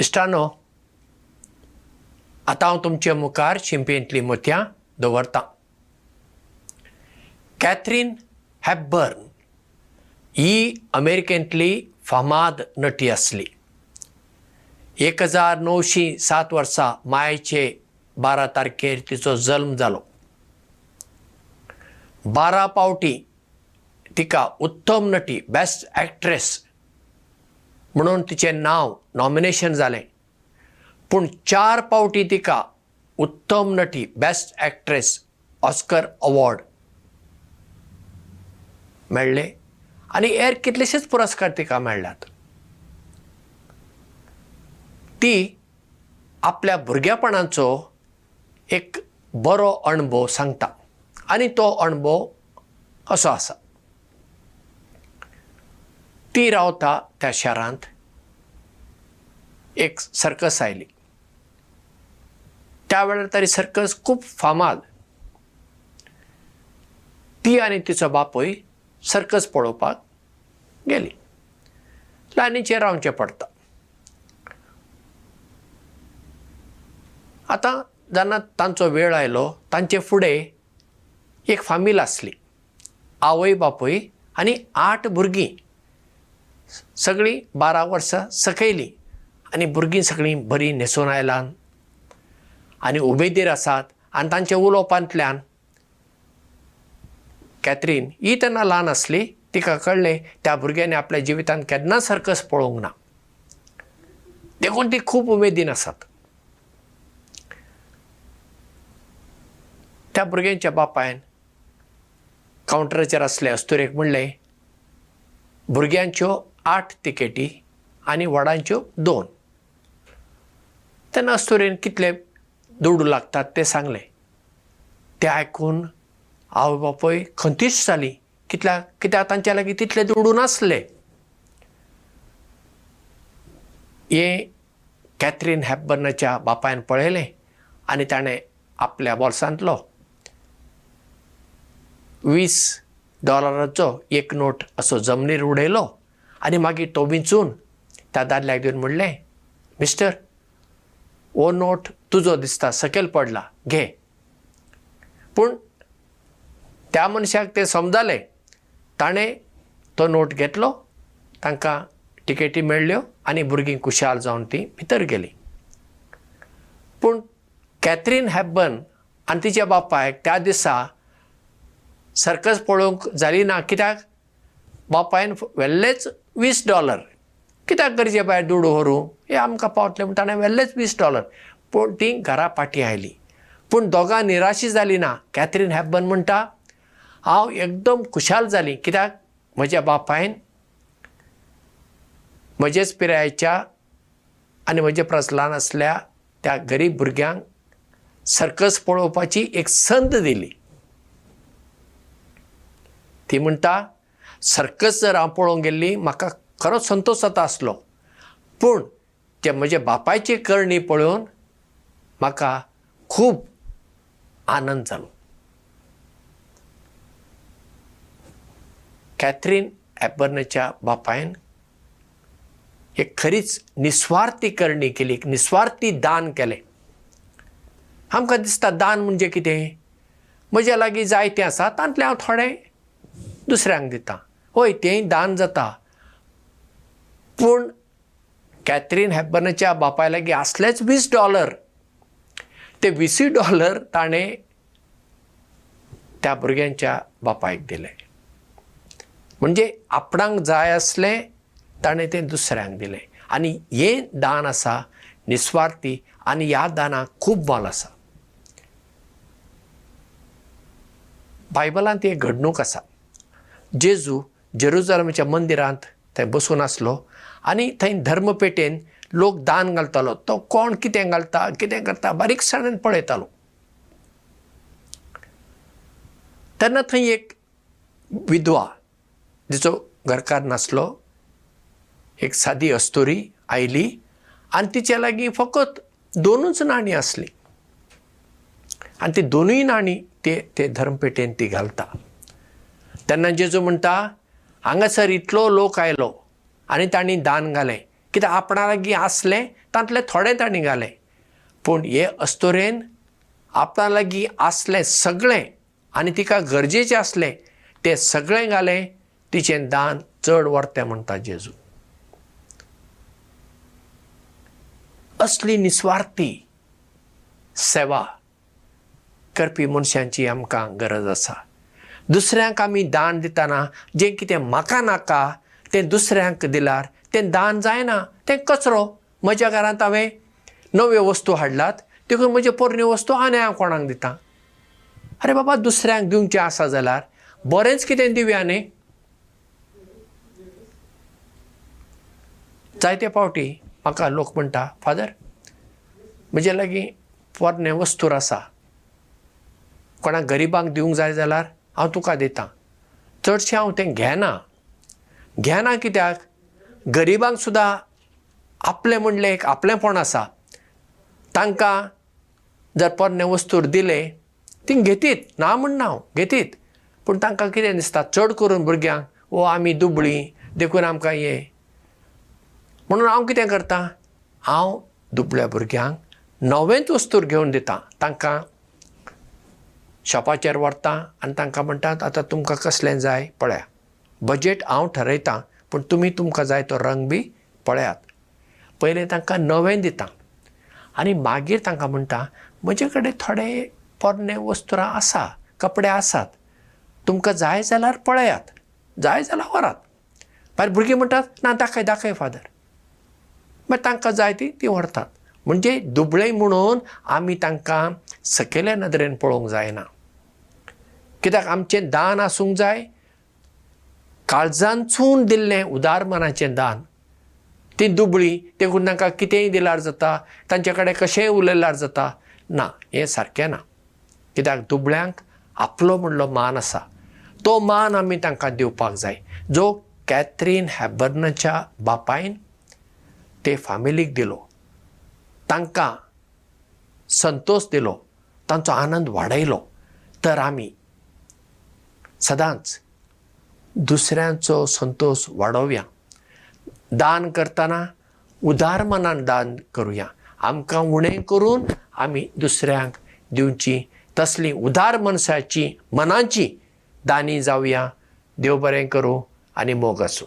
इश्टानो आतां हांव तुमचे मुखार शिंपेंतलीं मोतयां दवरतां. कॅथरीन हॅपबर्न ही अमेरिकेंतली फामाद नटी आसली. एक हजार णवशीं सात वर्सां मायचे बारा तारखेर तिचो जल्म जालो. बारा पावटी तिका उत्तम नटी बेस्ट एक्ट्रेस म्हणून तिचें नांव नॉमिनेशन जालें. पूण चार पावटी तिका उत्तम नटी बेस्ट एक्ट्रेस ऑस्कर अवॉर्ड मेळ्ळे आनी हेर कितलेशेच पुरस्कार तिका मेळ्ळ्यात ती आपल्या भुरगेपणाचो एक बरो अणभव सांगता. आनी तो अणभव असो आसा. ती रावता त्या शारांत एक सर्कस आयली. त्या वेळार तरी सर्कस खूब फामाद. ती आनी तिचो बापूय सर्कस पळोवपाक गेली. लायनीचेर रावचें पडटा. आतां जेन्ना तांचो वेळ आयलो तांचे फुडें एक फामील आसली. आवय बापूय आनी आठ भुरगीं. सगळीं बारा वर्सां सकयलीं आनी भुरगीं सगळीं बरीं न्हेसून आयलां. आनी उमेदीर आसात आनी तांच्या उलोवपांतल्यान कॅथरीन ही तेन्ना ल्हान आसली तिका कळ्ळें त्या भुरग्यांनी आपल्या जिवितांत केन्ना सर्कस पळोवंक ना. देखून ती खूब उमेदीन आसात. त्या भुरग्यांच्या बापायन कावंटराचेर आसले अस्तुरेक म्हणलें भुरग्यांच्यो आठ तिकेटी आनी व्हडांच्यो दोन तेन्ना अस्तुरेन कितले दुडू लागतात तें सांगलें. तें आयकून आवय बापूय खंतीश जालीं. कितल्या कित्याक तांच्या लागीं तितले दुडू नासले. हें कॅथरीन हॅपबर्नाच्या बापायन पळयलें आनी ताणें आपल्या बोल्सांतलो वीस डॉलराचो एक नोट असो जमनीर उडयलो आनी मागीर तो विंचून त्या दादल्याक दिवन म्हणलें मिस्टर हो नोट तुजो दिसता सकयल पडला घे. पूण त्या मनशाक तें समजालें ताणें तो नोट घेतलो तांकां टिकेटी मेळ्ळ्यो आनी भुरगीं खुशाल जावन तीं भितर गेलीं. पूण कॅथरीन हॅबर्न आनी तिच्या बापायक त्या दिसा सर्कस पळोवंक जाली ना कित्याक? बापायन व्हेल्लेच वीस डॉलर कित्याक गरजे भायर दुडू व्हरूं हें आमकां पावतलें म्हूण ताणें व्हेल्लेच वीस डॉलर. पूण तीं घरा फाटीं आयलीं. पूण दोगां निराशी जालीं ना. कॅथरीन हॅबर्न म्हणटा हांव एकदम खुशाल जालीं. कित्याक? म्हज्या बापायन म्हजेच पिरायेच्या आनी म्हजे प्रस्लान आसल्या त्या गरीब भुरग्यांक सर्कस पळोवपाची एक संद दिली. ती म्हणटा सर्कस जर हांव पळोवंक गेल्ली म्हाका खरोच संतोश जाता आसलो. पूण ते म्हजे बापायची करणी पळोवन म्हाका खूब आनंद जालो. कॅथरीन एबर्नच्या बापायन एक खरीच निस्वार्थी करणी केली एक निस्वार्थी दान केलें. आमकां दिसता दान म्हणजे कितें? म्हज्या लागीं जायतें आसा तांतलें हांव थोडें दुसऱ्यांक दिता. हय तेंय दान जाता पूण कॅथरीन हॅबर्नाच्या बापाय लागीं आसलेच वीस डॉलर. ते वीसय डॉलर ताणें त्या भुरग्यांच्या बापायक दिले. म्हणजे आपणाक जाय आसलें ताणें तें दुसऱ्यांक दिलें. आनी हें दान आसा निस्वार्थी आनी ह्या दानाक खूब मोल आसा. बायबलांत एक घडणूक आसा. जेजू जेरुजलमाच्या मंदिरांत थंय बसून आसलो आनी थंय धर्मपेटेन लोक दान घालतालो. तो कोण कितें घालता? कितें करता? बारीकसाणेन पळयतालो. तेन्ना थंय एक विधवा जिचो घरकार नासलो. एक सादी अस्तुरी आयली आनी तिच्या लागीं फकत दोनूच नाणीं आसलीं. आनी ती दोनूय नाणीं ते ते धर्मपेटेन ती घालता. तेन्ना जेजू म्हणटा हांगासर इतलो लोक आयलो आनी तांणी दान घालें. कित्याक आपणा लागीं आसलें तांतले थोडे ताणीं घाले. पूण हे अस्तोरेन आपणा लागीं आसलें सगळें आनी तिका गरजेचें आसलें तें सगळें घालें तिचें दान चड व्हरतें म्हणटा जेजू. असली निस्वार्थी सेवा करपी मनशांची आमकां गरज आसा. दुसऱ्यांक आमी दान दितना जें कितें म्हाका नाका तें दुसऱ्यांक दिल्यार तें दान जायना. तें कचरो. म्हज्या घरांत हांवें नव्यो वस्तू हाडलात. देखून म्हज्यो पोरण्यो वस्तू आनी हांव कोणाक दितां. अरे बाबा दुसऱ्यांक दिवचें आसा जाल्यार बरेंच कितें दिवया न्ही? जायते फावटी म्हाका लोक म्हणटा फादर म्हजे लागीं पोरणे वस्तूर आसा. कोणाक गरिबांक दिवंक जाय जाल्यार हांव तुका दितां. चडशें हांव तें घेना घेना कित्याक? गरिबांक सुद्दां आपलें म्हणलें एक आपलेंपण आसा. तांकां जर पोरणे वस्तूर दिले ती घेतीत ना म्हणना हांव घेतीत. पूण तांकां कितें दिसता? चड करून भुरग्यांक ओ आमी दुबळीं देखून आमकां हे म्हणून हांव कितें करतां? हांव दुबळ्या भुरग्यांक नवेंच वस्तूर घेवन दितां. तांकां शॉपाचेर व्हरतां आनी तांकां म्हणटात आतां तुमकां कसलें जाय? पळया बजेट हांव ठरयतां पूण तुमी तुमकां जाय तो रंग बी पळयात. पयलें तांकां नवें दितां. आनी मागीर तांकां म्हणटा म्हजे कडेन थोडे पोरणे वस्तुरां आसा कपडे आसात. तुमकां जाय जाल्यार पळयात. जाय जाल्यार व्हरात. भायर भुरगीं म्हणटात ना दाखय दाखय फादर. मागीर तांकां जाय ती ती व्हरतात. म्हणजे दुबळें म्हणून आमी तांकां सकयल्या नदरेन पळोवंक जायना. कित्याक आमचें दान आसूंक जाय काळजांतसून दिल्लें उदार मनाचें दान. ती दुबळी देखून तांकां कितेंय दिल्यार जाता तांचे कडेन कशेंय उलयल्यार जाता? ना हें सारकें ना. कित्याक दुबळ्यांक आपलो म्हणलो मान आसा. तो मान आमी तांकां दिवपाक जाय. जो कॅथरीन हॅबर्नच्या बापायन ते फामिलीक दिलो. तांकां संतोश दिलो. तांचो आनंद वाडयलो. तर आमी सदांच दुसऱ्यांचो संतोश वाडोवया. दान करतना उदार मनान दान करुया. आमकां उणें करून आमी दुसऱ्यांक दिवची तसली उदार मनशाची मनाची दानी जावया देव बरें करूं आनी मोग आसूं